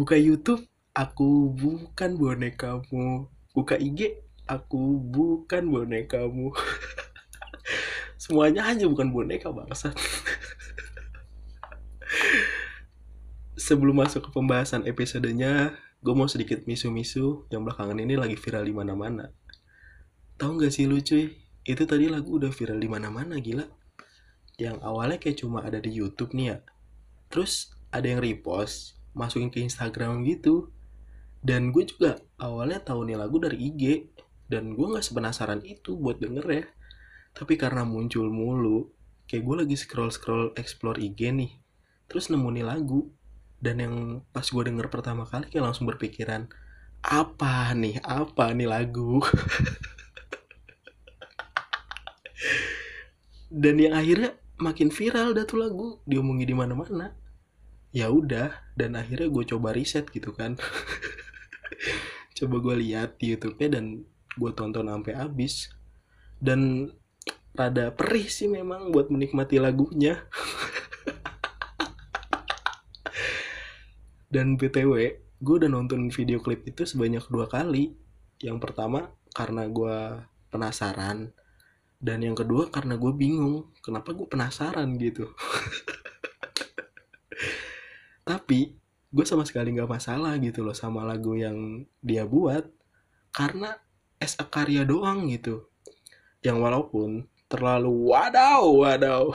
Buka YouTube, aku bukan bonekamu. Buka IG, aku bukan bonekamu. Semuanya aja bukan boneka bangsat. Sebelum masuk ke pembahasan episodenya, gue mau sedikit misu-misu yang belakangan ini lagi viral di mana-mana. Tahu nggak sih lu cuy? Itu tadi lagu udah viral di mana-mana gila. Yang awalnya kayak cuma ada di YouTube nih ya. Terus ada yang repost, masukin ke Instagram gitu. Dan gue juga awalnya tahu nih lagu dari IG. Dan gue gak sepenasaran itu buat denger ya. Tapi karena muncul mulu, kayak gue lagi scroll-scroll explore IG nih. Terus nemu nih lagu. Dan yang pas gue denger pertama kali kayak langsung berpikiran, apa nih, apa nih lagu? Dan yang akhirnya makin viral dah tuh lagu, diomongi di mana-mana ya udah dan akhirnya gue coba riset gitu kan. Coba gue lihat di YouTube-nya dan gue tonton sampai habis. Dan rada perih sih memang buat menikmati lagunya. Dan btw gue udah nonton video klip itu sebanyak dua kali. Yang pertama karena gue penasaran dan yang kedua karena gue bingung kenapa gue penasaran gitu tapi gue sama sekali nggak masalah gitu loh sama lagu yang dia buat. Karena es karya doang gitu. Yang walaupun terlalu wadaw wadaw.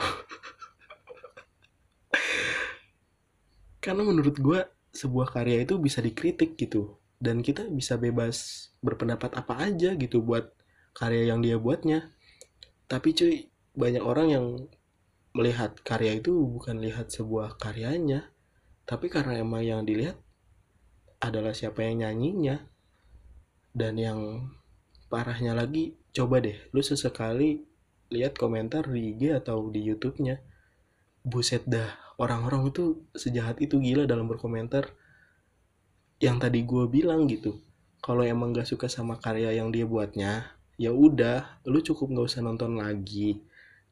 Karena menurut gue sebuah karya itu bisa dikritik gitu. Dan kita bisa bebas berpendapat apa aja gitu buat karya yang dia buatnya. Tapi cuy banyak orang yang melihat karya itu bukan lihat sebuah karyanya tapi karena emang yang dilihat adalah siapa yang nyanyinya dan yang parahnya lagi coba deh lu sesekali lihat komentar di IG atau di YouTube-nya buset dah orang-orang itu sejahat itu gila dalam berkomentar yang tadi gue bilang gitu. Kalau emang gak suka sama karya yang dia buatnya ya udah lu cukup gak usah nonton lagi.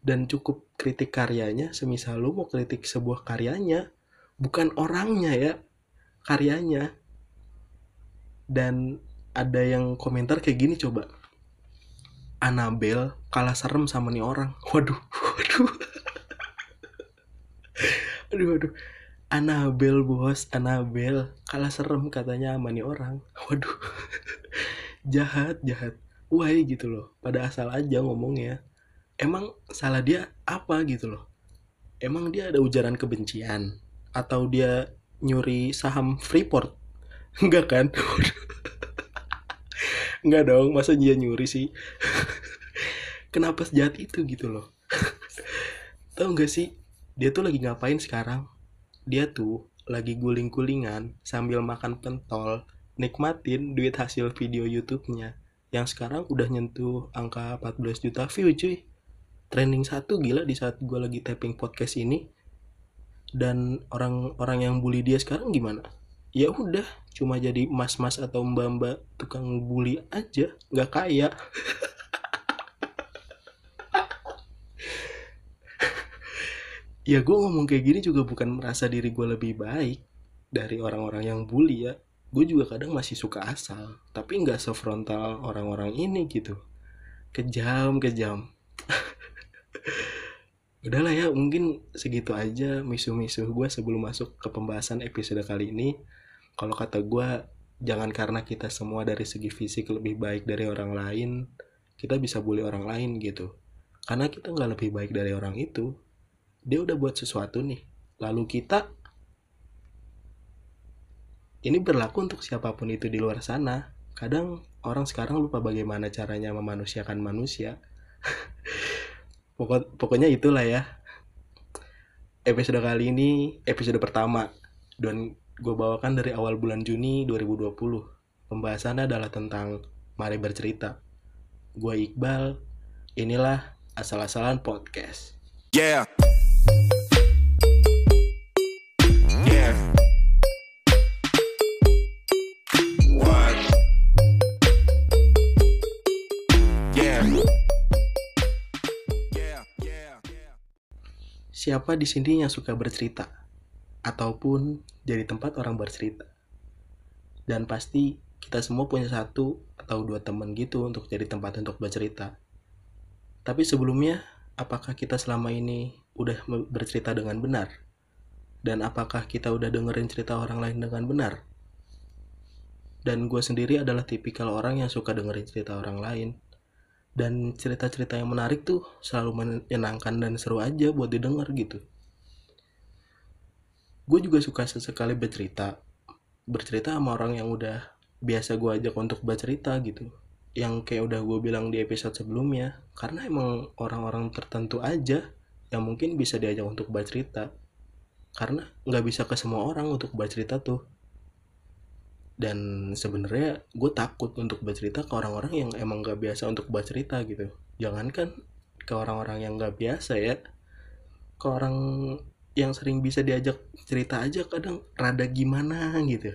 Dan cukup kritik karyanya semisal lu mau kritik sebuah karyanya bukan orangnya ya karyanya. Dan ada yang komentar kayak gini coba. Anabel kalah serem sama nih orang. Waduh waduh. Aduh waduh. Anabel bos Anabel kalah serem katanya sama nih orang. Waduh. Jahat jahat. Wah gitu loh. Pada asal aja ngomongnya. Emang salah dia apa gitu loh. Emang dia ada ujaran kebencian atau dia nyuri saham Freeport? Enggak kan? Enggak dong masa dia nyuri sih? Kenapa sejahat itu gitu loh? Tahu nggak sih? Dia tuh lagi ngapain sekarang? Dia tuh lagi guling-gulingan sambil makan pentol nikmatin duit hasil video YouTube-nya. Yang sekarang udah nyentuh angka 14 juta view cuy. Trending satu gila di saat gue lagi tapping podcast ini dan orang-orang yang bully dia sekarang gimana? Ya udah cuma jadi mas-mas atau mbak-mbak tukang bully aja nggak kaya. Ya gue ngomong kayak gini juga bukan merasa diri gue lebih baik dari orang-orang yang bully ya. Gue juga kadang masih suka asal tapi nggak sefrontal orang-orang ini gitu. Kejam kejam udahlah ya mungkin segitu aja misu-misu gue sebelum masuk ke pembahasan episode kali ini. Kalau kata gue jangan karena kita semua dari segi fisik lebih baik dari orang lain kita bisa bully orang lain gitu. Karena kita nggak lebih baik dari orang itu. Dia udah buat sesuatu nih lalu kita ini berlaku untuk siapa pun itu di luar sana. Kadang orang sekarang lupa bagaimana caranya memanusiakan manusia Pokok, pokoknya itulah ya. Episode kali ini episode pertama. Dan gue bawakan dari awal bulan Juni 2020 pembahasannya adalah tentang mari bercerita. Gue Iqbal inilah asal-asalan podcast. Yeah Siapa di sini yang suka bercerita? Ataupun jadi tempat orang bercerita? dan pasti kita semua punya satu atau dua teman gitu untuk jadi tempat untuk bercerita tapi sebelumnya apakah kita selama ini udah bercerita dengan benar dan apakah kita udah dengerin cerita orang lain dengan benar dan gue sendiri adalah tipikal orang yang suka dengerin cerita orang lain dan cerita-cerita yang menarik tuh selalu menyenangkan dan seru aja buat didengar gitu. Gue juga suka sesekali bercerita bercerita sama orang yang udah biasa gue ajak untuk bercerita gitu. Yang kayak udah gue bilang di episode sebelumnya karena emang orang-orang tertentu aja yang mungkin bisa diajak untuk bercerita. Karena nggak bisa ke semua orang untuk bercerita tuh dan sebenarnya gue takut untuk bercerita ke orang-orang yang emang gak biasa untuk bercerita gitu. Jangankan ke orang-orang yang gak biasa ya. Ke orang yang sering bisa diajak cerita aja kadang rada gimana gitu.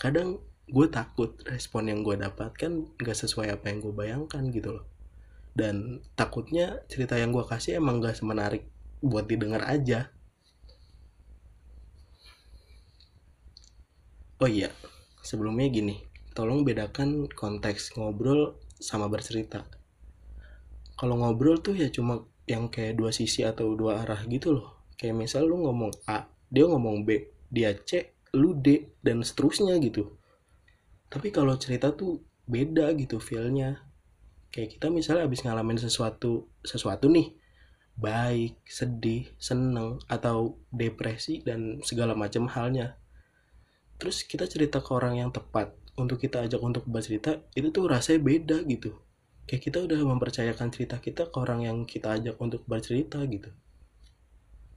Kadang gue takut respon yang gue dapatkan gak sesuai apa yang gue bayangkan gitu loh. Dan takutnya cerita yang gue kasih emang gak semenarik buat didengar aja. Oh iya sebelumnya gini tolong bedakan konteks ngobrol sama bercerita. Kalau ngobrol tuh ya cuma yang kayak dua sisi atau dua arah gitu loh. Kayak misal lu ngomong A dia ngomong B dia C lu D dan seterusnya gitu. Tapi kalau cerita tuh beda gitu feelnya. Kayak kita misalnya habis ngalamin sesuatu sesuatu nih baik sedih seneng atau depresi dan segala macam halnya terus kita cerita ke orang yang tepat untuk kita ajak untuk bercerita itu tuh rasanya beda gitu. Kayak kita udah mempercayakan cerita kita ke orang yang kita ajak untuk bercerita gitu.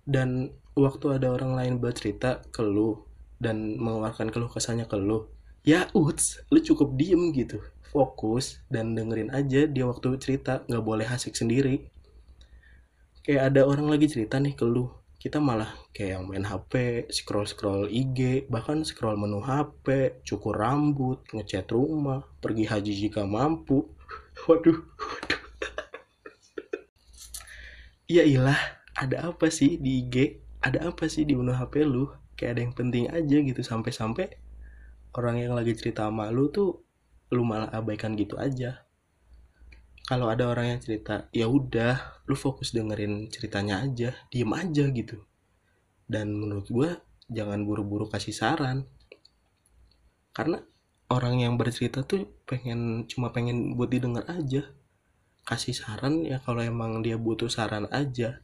Dan waktu ada orang lain bercerita ke lu dan mengeluarkan keluh kesahnya ke lu ya uts lu cukup diem gitu. Fokus dan dengerin aja dia waktu cerita nggak boleh asik sendiri. Kayak ada orang lagi cerita nih ke lu kita malah kayak yang main HP, scroll-scroll IG, bahkan scroll menu HP, cukur rambut, ngecat rumah, pergi haji jika mampu. Waduh. Iya ilah, ada apa sih di IG? Ada apa sih di menu HP lu? Kayak ada yang penting aja gitu sampai-sampai orang yang lagi cerita sama lu tuh lu malah abaikan gitu aja. Kalau ada orang yang cerita, ya udah, lu fokus dengerin ceritanya aja, diem aja gitu. Dan menurut gue, jangan buru-buru kasih saran. Karena orang yang bercerita tuh pengen cuma pengen buat didengar aja. Kasih saran ya kalau emang dia butuh saran aja.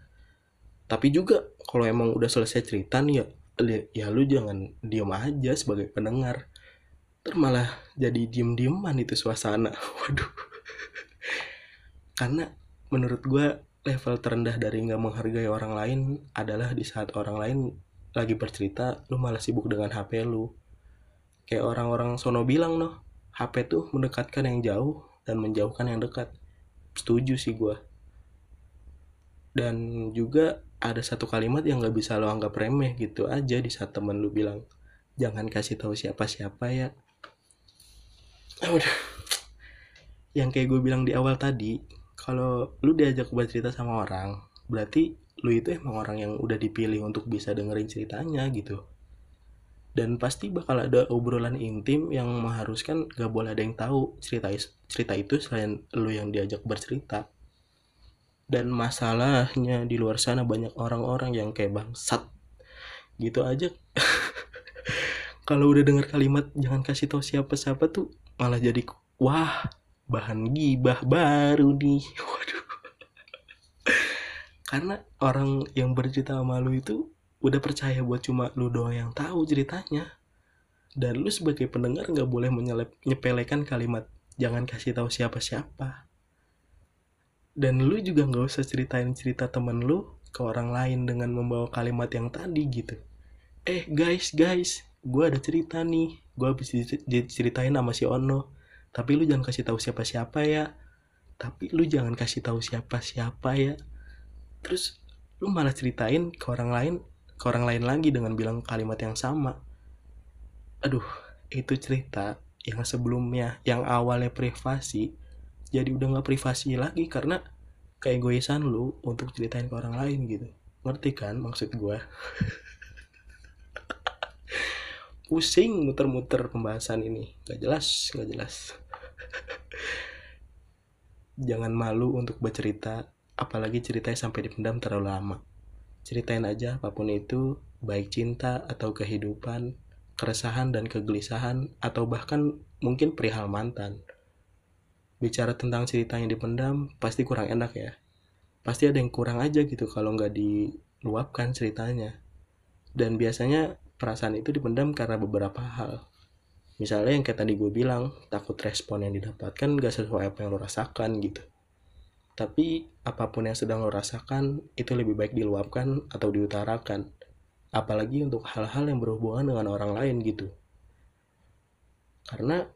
Tapi juga kalau emang udah selesai cerita nih ya, ya lu jangan diem aja sebagai pendengar. Terus malah jadi diem-dieman itu suasana. Waduh karena menurut gue level terendah dari nggak menghargai orang lain adalah di saat orang lain lagi bercerita lu malah sibuk dengan HP lu. Kayak orang-orang sono bilang noh HP tuh mendekatkan yang jauh dan menjauhkan yang dekat. Setuju sih gue dan juga ada satu kalimat yang nggak bisa lo anggap remeh gitu aja di saat temen lu bilang jangan kasih tahu siapa-siapa ya. Udah yang kayak gue bilang di awal tadi kalau lu diajak buat cerita sama orang berarti lu itu emang orang yang udah dipilih untuk bisa dengerin ceritanya gitu. Dan pasti bakal ada obrolan intim yang mengharuskan gak boleh ada yang tahu cerita cerita itu selain lu yang diajak bercerita. Dan masalahnya di luar sana banyak orang-orang yang kayak bangsat. Gitu aja. Kalau udah dengar kalimat jangan kasih tahu siapa-siapa tuh malah jadi wah bahan gibah baru nih. Waduh. Karena orang yang bercerita sama lu itu udah percaya buat cuma lu doang yang tahu ceritanya. Dan lu sebagai pendengar nggak boleh menyelep, nyepelekan kalimat jangan kasih tahu siapa-siapa. Dan lu juga nggak usah ceritain cerita temen lu ke orang lain dengan membawa kalimat yang tadi gitu. Eh guys guys gue ada cerita nih. Gue habis diceritain sama si Ono tapi lu jangan kasih tahu siapa-siapa ya. Tapi lu jangan kasih tahu siapa-siapa ya. Terus lu malah ceritain ke orang lain ke orang lain lagi dengan bilang kalimat yang sama. Aduh itu cerita yang sebelumnya yang awalnya privasi jadi udah nggak privasi lagi karena keegoisan lu untuk ceritain ke orang lain gitu. Ngerti kan maksud gue pusing muter-muter pembahasan ini. Gak jelas gak jelas jangan malu untuk bercerita apalagi ceritanya sampai dipendam terlalu lama. Ceritain aja apa pun itu baik cinta atau kehidupan keresahan dan kegelisahan atau bahkan mungkin perihal mantan. Bicara tentang cerita yang dipendam pasti kurang enak ya. Pasti ada yang kurang aja gitu kalau nggak diluapkan ceritanya. Dan biasanya perasaan itu dipendam karena beberapa hal misalnya yang kayak tadi gue bilang takut respon yang didapatkan gak sesuai apa yang lo rasakan gitu. Tapi apa pun yang sedang lo rasakan itu lebih baik diluapkan atau diutarakan. Apalagi untuk hal-hal yang berhubungan dengan orang lain gitu. Karena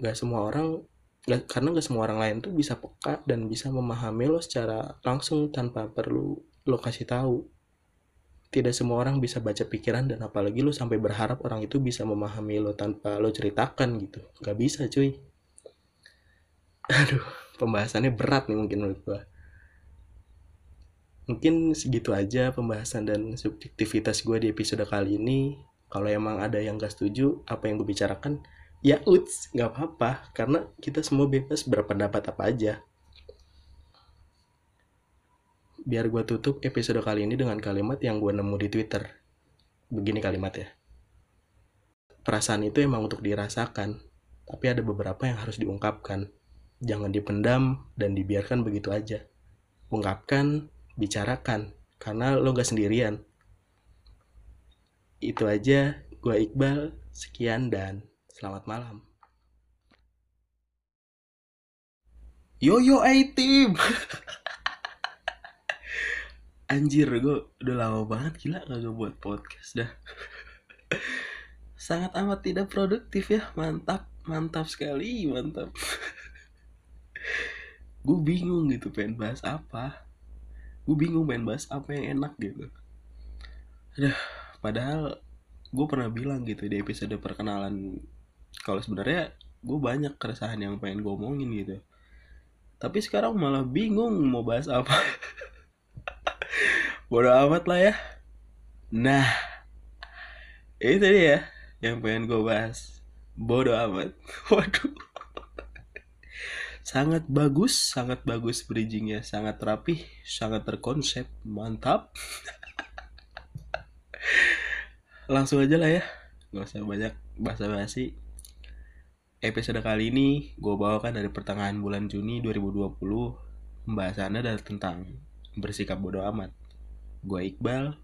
gak semua orang gak, karena gak semua orang lain tuh bisa peka dan bisa memahami lo secara langsung tanpa perlu lo kasih tahu tidak semua orang bisa baca pikiran dan apalagi lo sampai berharap orang itu bisa memahami lo tanpa lo ceritakan gitu. Nggak bisa cuy. Aduh pembahasannya berat nih mungkin menurut gua. Mungkin segitu aja pembahasan dan subjektivitas gue di episode kali ini. Kalau emang ada yang gak setuju apa yang gue bicarakan ya uts nggak apa-apa. Karena kita semua bebas berpendapat apa aja biar gue tutup episode kali ini dengan kalimat yang gue nemu di Twitter. Begini kalimatnya. Perasaan itu emang untuk dirasakan, tapi ada beberapa yang harus diungkapkan. Jangan dipendam dan dibiarkan begitu aja. Ungkapkan, bicarakan, karena lo gak sendirian. Itu aja, gue Iqbal, sekian dan selamat malam. Yo yo A-Team! anjir gue udah lama banget gila gak buat podcast dah. Sangat amat tidak produktif ya. Mantap mantap sekali mantap. Gue bingung gitu pengen bahas apa? Gue bingung pengen bahas apa yang enak gitu. Aduh, padahal gue pernah bilang gitu di episode perkenalan kalau sebenarnya gue banyak keresahan yang pengen gue omongin gitu. Tapi sekarang malah bingung mau bahas apa bodoh amat lah ya. Nah itu dia yang pengen gue bahas. Bodoh amat. Waduh. Sangat bagus sangat bagus bridgingnya. Sangat rapi sangat terkonsep. Mantap. Langsung aja lah ya. Nggak usah banyak basa-basi. Episode kali ini gue bawakan dari pertengahan bulan Juni 2020 pembahasannya adalah tentang bersikap bodoh amat Gue Iqbal.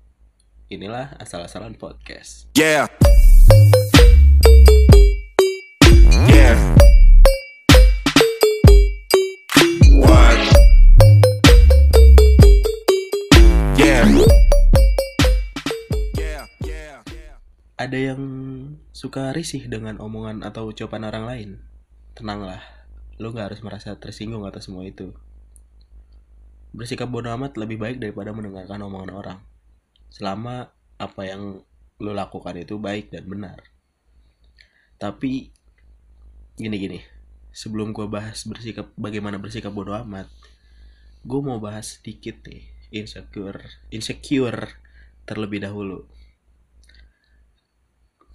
Inilah asal-asalan podcast. Yeah. Yeah. What? Yeah. Yeah. Yeah. Ada yang suka risih dengan omongan atau ucapan orang lain? Tenanglah, lo gak harus merasa tersinggung atas semua itu. Bersikap bodoh amat lebih baik daripada mendengarkan omongan orang. Selama apa yang lo lakukan itu baik dan benar. Tapi gini-gini, sebelum gue bahas bersikap bagaimana bersikap bodoh amat, gue mau bahas sedikit nih insecure, insecure terlebih dahulu.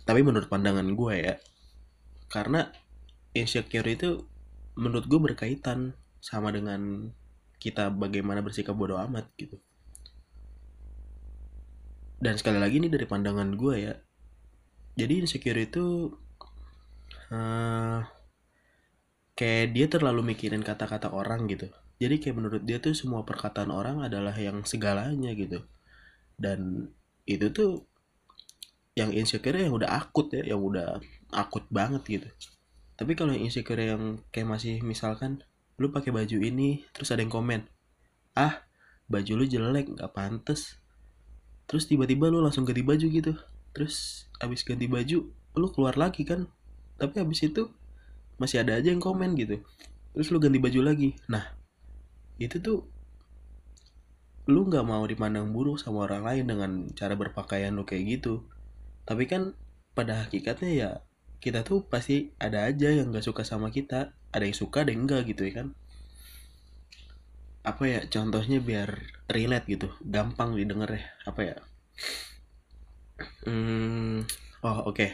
Tapi menurut pandangan gue ya, karena insecure itu menurut gue berkaitan sama dengan kita bagaimana bersikap bodoh amat gitu. Dan sekali lagi ini dari pandangan gue ya jadi insecure itu uh, kayak dia terlalu mikirin kata-kata orang gitu. Jadi kayak menurut dia tuh semua perkataan orang adalah yang segalanya gitu. Dan itu tuh yang insecure yang udah akut ya yang udah akut banget gitu. Tapi kalau insecure yang kayak masih misalkan lu pakai baju ini terus ada yang komen ah baju lu jelek nggak pantes. Terus tiba-tiba lu langsung ganti baju gitu. Terus abis ganti baju lu keluar lagi kan? Tapi abis itu masih ada aja yang komen gitu. Terus lu ganti baju lagi. Nah itu tuh lu nggak mau dipandang buruk sama orang lain dengan cara berpakaian lu kayak gitu. Tapi kan pada hakikatnya ya kita tuh pasti ada aja yang gak suka sama kita. Ada yang suka ada yang enggak gitu ya kan. Apa ya contohnya biar relate gitu. Gampang didengar ya apa ya? Hmm, oh oke. Okay.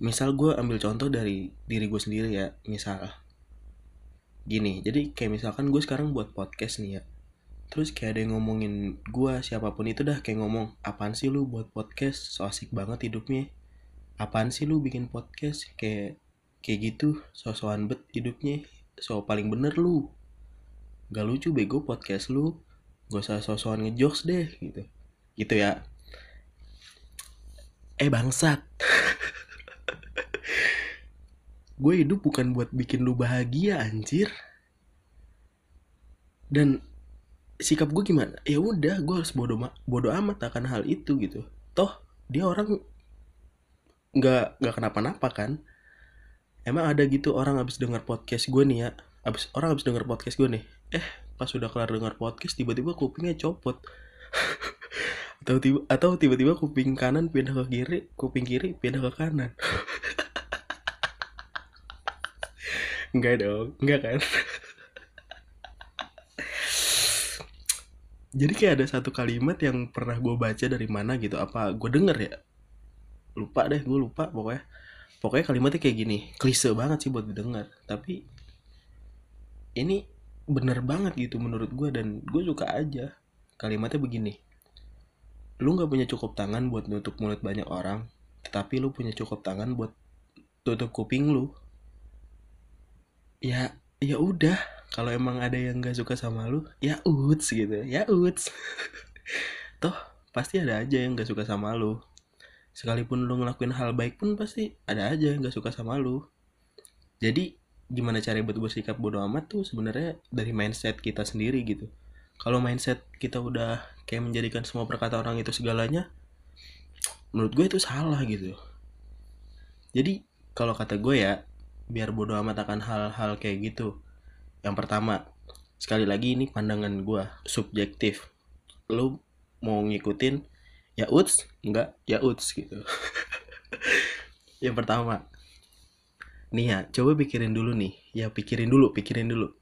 misal gue ambil contoh dari diri gue sendiri ya. Misal gini. Jadi kayak misalkan gue sekarang buat podcast nih ya. Terus kayak ada yang ngomongin gue siapa pun itu dah kayak ngomong apaan sih lu buat podcast? So asik banget hidupnya apaan sih lu bikin podcast? Kayak kayak gitu so-soan bet hidupnya. So paling bener lu. Gak lucu bego podcast lu. Gak usah so-soan ngejokes deh gitu. Gitu ya. Eh bangsat. Gue hidup bukan buat bikin lu bahagia anjir. Dan sikap gue gimana? Ya udah gue harus bodoh bodoh amat akan hal itu gitu. Toh dia orang nggak nggak kenapa-napa kan. Emang ada gitu orang habis dengar podcast gue nih ya. Habis orang habis dengar podcast gue nih. Eh pas sudah kelar dengar podcast tiba-tiba kupingnya copot. Atau tiba atau tiba-tiba kuping kanan pindah ke kiri kuping kiri pindah ke kanan. Enggak dong, enggak kan? Jadi kayak ada satu kalimat yang pernah gue baca dari mana gitu, apa gue denger ya? Lupa deh, gue lupa pokoknya. Pokoknya kalimatnya kayak gini, klise banget sih buat didengar. Tapi ini bener banget gitu menurut gue dan gue suka aja. Kalimatnya begini, lu gak punya cukup tangan buat nutup mulut banyak orang, tetapi lu punya cukup tangan buat tutup kuping lu ya ya udah kalau emang ada yang gak suka sama lu ya uts gitu ya uts toh pasti ada aja yang gak suka sama lu sekalipun lu ngelakuin hal baik pun pasti ada aja yang gak suka sama lu. Jadi gimana cara buat bersikap bodoh amat tuh sebenarnya dari mindset kita sendiri gitu. Kalau mindset kita udah kayak menjadikan semua perkata orang itu segalanya menurut gue itu salah gitu. Jadi kalau kata gue ya biar bodoh amat akan hal-hal kayak gitu. Yang pertama sekali lagi ini pandangan gue subjektif. Lu mau ngikutin ya uts enggak ya uts gitu. Yang pertama. Nih ya coba pikirin dulu nih. Ya pikirin dulu pikirin dulu.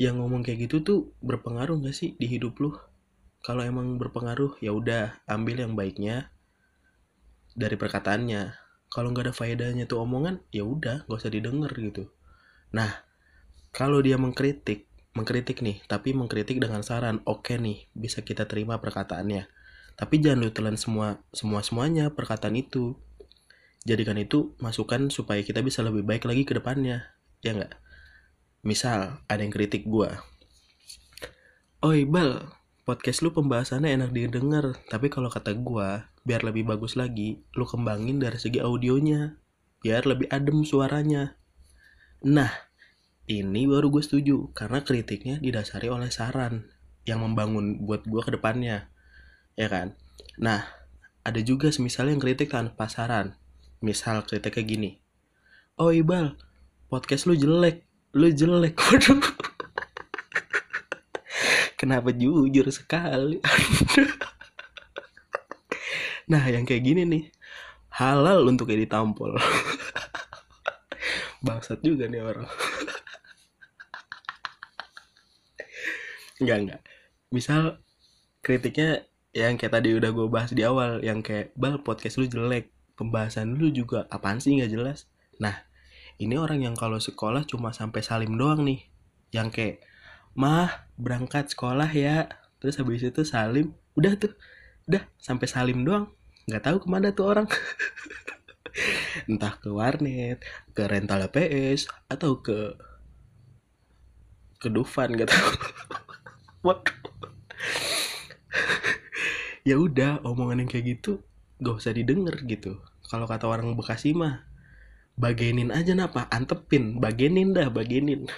Yang ngomong kayak gitu tuh berpengaruh gak sih di hidup lu? Kalau emang berpengaruh ya udah ambil yang baiknya dari perkataannya. Kalau nggak ada faedahnya tuh omongan ya udah nggak usah didengar gitu. Nah kalau dia mengkritik mengkritik nih tapi mengkritik dengan saran oke okay nih bisa kita terima perkataannya tapi jangan lu telan semua semua semuanya perkataan itu jadikan itu masukan supaya kita bisa lebih baik lagi ke depannya ya nggak misal ada yang kritik gua oi bal podcast lu pembahasannya enak didengar, tapi kalau kata gua, biar lebih bagus lagi, lu kembangin dari segi audionya, biar lebih adem suaranya. Nah, ini baru gue setuju, karena kritiknya didasari oleh saran yang membangun buat gua ke depannya. Ya kan? Nah, ada juga semisal yang kritik tanpa saran. Misal kritiknya gini, Oh Ibal, podcast lu jelek, lu jelek. Waduh kenapa jujur sekali nah yang kayak gini nih halal untuk jadi tampol bangsat juga nih orang enggak enggak misal kritiknya yang kayak tadi udah gue bahas di awal yang kayak bal podcast lu jelek pembahasan lu juga apaan sih nggak jelas. Nah ini orang yang kalau sekolah cuma sampai salim doang nih yang kayak mah berangkat sekolah ya. Terus habis itu salim udah tuh udah sampai salim doang nggak tahu ke mana tuh orang. Entah ke warnet ke rental PS atau ke ke Dufan gak tahu. Waduh ya udah omongan yang kayak gitu gak usah didengar gitu. Kalau kata orang Bekasi mah bagenin aja napa antepin bagenin dah bagenin.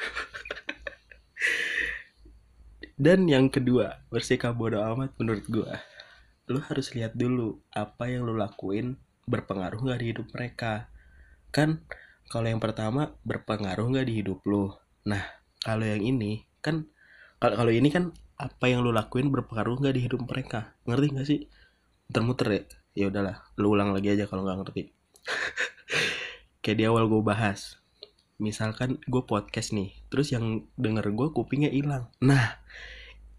Dan yang kedua bersikap bodoh amat menurut gue lu harus lihat dulu apa yang lu lakuin berpengaruh nggak di hidup mereka. Kan kalau yang pertama berpengaruh nggak di hidup lu. Nah kalau yang ini kan kalau kalau ini kan apa yang lu lakuin berpengaruh nggak di hidup mereka? Ngerti nggak sih? Muter-muter ya. Ya udahlah lu ulang lagi aja kalau nggak ngerti. Kayak di awal gue bahas misalkan gue podcast nih terus yang denger gue kupingnya hilang. Nah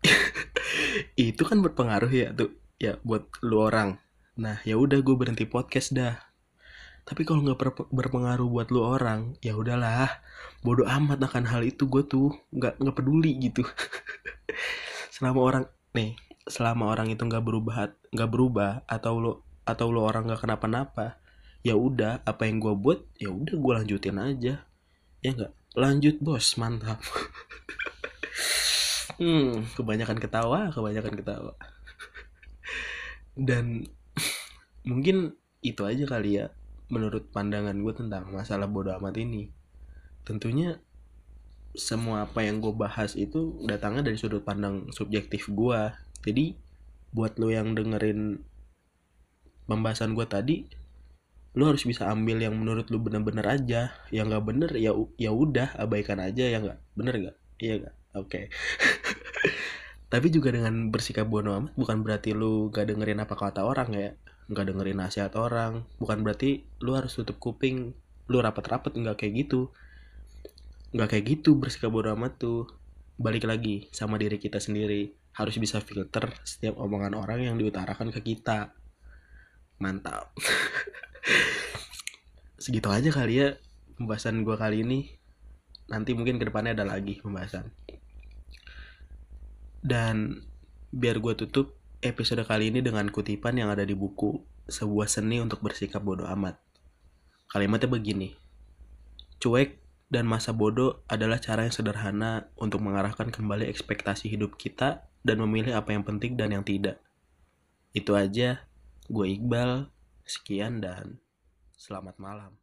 itu kan berpengaruh ya tuh ya buat lu orang. Nah ya udah gue berhenti podcast dah. Tapi kalau nggak berpengaruh buat lu orang ya udahlah. Bodoh amat akan hal itu gue tuh nggak nggak peduli gitu selama orang nih selama orang itu nggak berubah nggak berubah atau lo atau lo orang nggak kenapa-napa ya udah apa yang gue buat ya udah gue lanjutin aja. Ya nggak? Lanjut bos mantap. Hmm kebanyakan ketawa kebanyakan ketawa. Dan mungkin itu aja kali ya menurut pandangan gue tentang masalah bodoh amat ini. Tentunya semua apa yang gue bahas itu datangnya dari sudut pandang subjektif gue jadi buat lo yang dengerin pembahasan gue tadi lo harus bisa ambil yang menurut lo bener-bener aja. Yang nggak bener ya ya udah abaikan aja ya nggak? Bener nggak? Iya nggak? Oke. Okay. tapi juga dengan bersikap bodoh amat bukan berarti lu gak dengerin apa kata orang ya. Nggak dengerin nasihat orang. Bukan berarti lu harus tutup kuping. Lu rapat-rapat nggak kayak gitu nggak kayak gitu bersikap bodoh amat tuh. Balik lagi sama diri kita sendiri. Harus bisa filter setiap omongan orang yang diutarakan ke kita. Mantap. Segitu aja kali ya pembahasan gue kali ini. Nanti mungkin ke depannya ada lagi pembahasan. Dan biar gue tutup episode kali ini dengan kutipan yang ada di buku Sebuah Seni untuk Bersikap Bodoh Amat. Kalimatnya begini, cuek dan masa bodoh adalah cara yang sederhana untuk mengarahkan kembali ekspektasi hidup kita dan memilih apa yang penting dan yang tidak. Itu aja, gue Iqbal, sekian dan selamat malam.